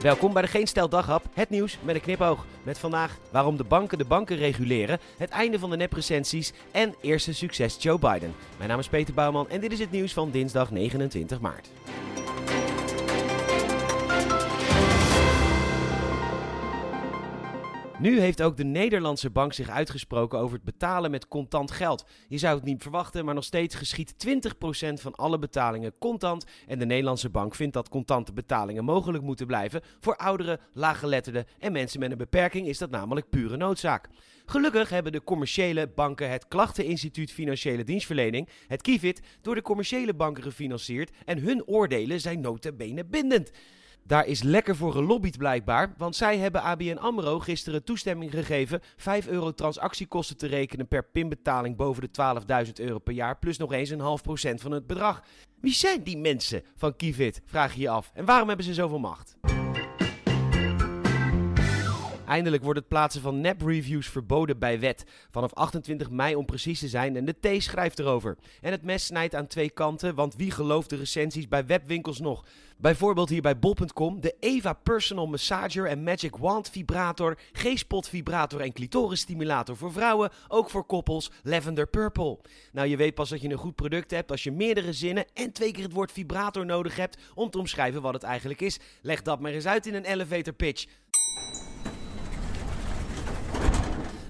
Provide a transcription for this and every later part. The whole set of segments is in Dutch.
Welkom bij de Geen Stel het nieuws met een knipoog. Met vandaag waarom de banken de banken reguleren, het einde van de neprecensies en eerste succes Joe Biden. Mijn naam is Peter Bouwman en dit is het nieuws van dinsdag 29 maart. Nu heeft ook de Nederlandse bank zich uitgesproken over het betalen met contant geld. Je zou het niet verwachten, maar nog steeds geschiet 20% van alle betalingen contant. En de Nederlandse bank vindt dat contante betalingen mogelijk moeten blijven. Voor ouderen, laaggeletterden en mensen met een beperking is dat namelijk pure noodzaak. Gelukkig hebben de commerciële banken het Klachteninstituut Financiële Dienstverlening, het KIVIT, door de commerciële banken gefinancierd en hun oordelen zijn notabene bindend. Daar is lekker voor gelobbyd blijkbaar, want zij hebben ABN AMRO gisteren toestemming gegeven 5 euro transactiekosten te rekenen per pinbetaling boven de 12.000 euro per jaar, plus nog eens een half procent van het bedrag. Wie zijn die mensen van Kivit, vraag je je af. En waarom hebben ze zoveel macht? Eindelijk wordt het plaatsen van nep-reviews verboden bij wet. Vanaf 28 mei om precies te zijn en de T schrijft erover. En het mes snijdt aan twee kanten, want wie gelooft de recensies bij webwinkels nog? Bijvoorbeeld hier bij bol.com de Eva Personal Massager en Magic Wand vibrator, G-spot vibrator en clitoris stimulator voor vrouwen, ook voor koppels, Lavender Purple. Nou, je weet pas dat je een goed product hebt als je meerdere zinnen en twee keer het woord vibrator nodig hebt om te omschrijven wat het eigenlijk is. Leg dat maar eens uit in een elevator pitch.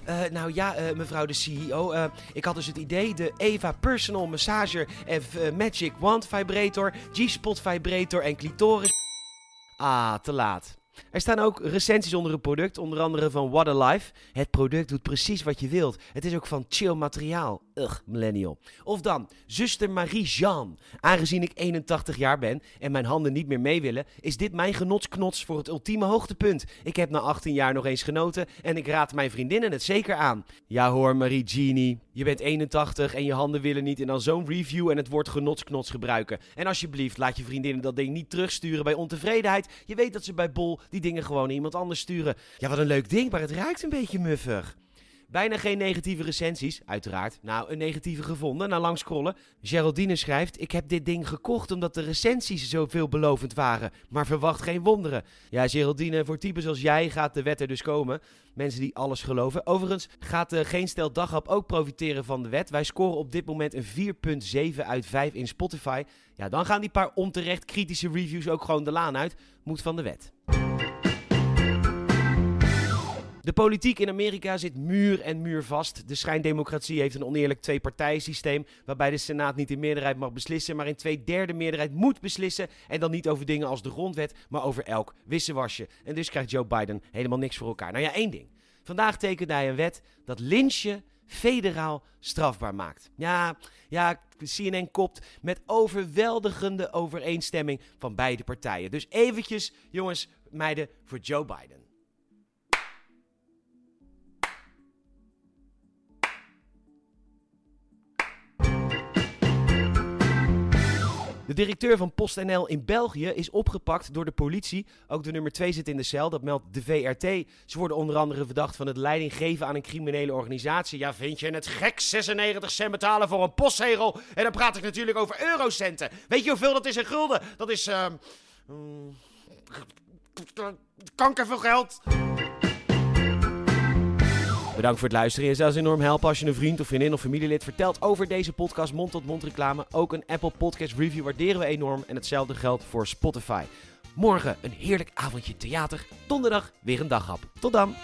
Uh, nou ja, uh, mevrouw de CEO. Uh, ik had dus het idee: de Eva Personal Massager en Magic Wand Vibrator, G-Spot Vibrator en Clitoris. Ah, te laat. Er staan ook recensies onder het product, onder andere van What a Life. Het product doet precies wat je wilt. Het is ook van chill materiaal. Ugh, millennial. Of dan, zuster Marie-Jean. Aangezien ik 81 jaar ben en mijn handen niet meer mee willen, is dit mijn genotsknots voor het ultieme hoogtepunt. Ik heb na 18 jaar nog eens genoten en ik raad mijn vriendinnen het zeker aan. Ja hoor, Marie-Jeannie. Je bent 81 en je handen willen niet en dan zo'n review en het woord genotsknots gebruiken. En alsjeblieft, laat je vriendinnen dat ding niet terugsturen bij ontevredenheid. Je weet dat ze bij Bol die dingen gewoon iemand anders sturen. Ja, wat een leuk ding, maar het ruikt een beetje muffig. Bijna geen negatieve recensies, uiteraard. Nou, een negatieve gevonden na lang scrollen. Geraldine schrijft: Ik heb dit ding gekocht omdat de recensies zo veelbelovend waren. Maar verwacht geen wonderen. Ja, Geraldine, voor types als jij gaat de wet er dus komen. Mensen die alles geloven. Overigens gaat de Geen Stel Daghap ook profiteren van de wet. Wij scoren op dit moment een 4,7 uit 5 in Spotify. Ja, dan gaan die paar onterecht kritische reviews ook gewoon de laan uit. Moet van de wet. De politiek in Amerika zit muur en muur vast. De schijndemocratie heeft een oneerlijk twee-partijensysteem. Waarbij de Senaat niet in meerderheid mag beslissen, maar in twee derde meerderheid moet beslissen. En dan niet over dingen als de grondwet, maar over elk wisselwasje. En dus krijgt Joe Biden helemaal niks voor elkaar. Nou ja, één ding. Vandaag tekende hij een wet dat lynchen federaal strafbaar maakt. Ja, ja, CNN kopt met overweldigende overeenstemming van beide partijen. Dus eventjes, jongens, meiden, voor Joe Biden. De directeur van PostNL in België is opgepakt door de politie. Ook de nummer 2 zit in de cel, dat meldt de VRT. Ze worden onder andere verdacht van het leiding geven aan een criminele organisatie. Ja, vind je het gek? 96 cent betalen voor een postzegel. En dan praat ik natuurlijk over eurocenten. Weet je hoeveel dat is in gulden? Dat is... Uh, kanker veel geld. Bedankt voor het luisteren. Je zou ons enorm helpen als je een vriend of vriendin of familielid vertelt over deze podcast mond-tot-mond reclame. Ook een Apple Podcast review waarderen we enorm. En hetzelfde geldt voor Spotify. Morgen een heerlijk avondje theater. Donderdag weer een daghap. Tot dan!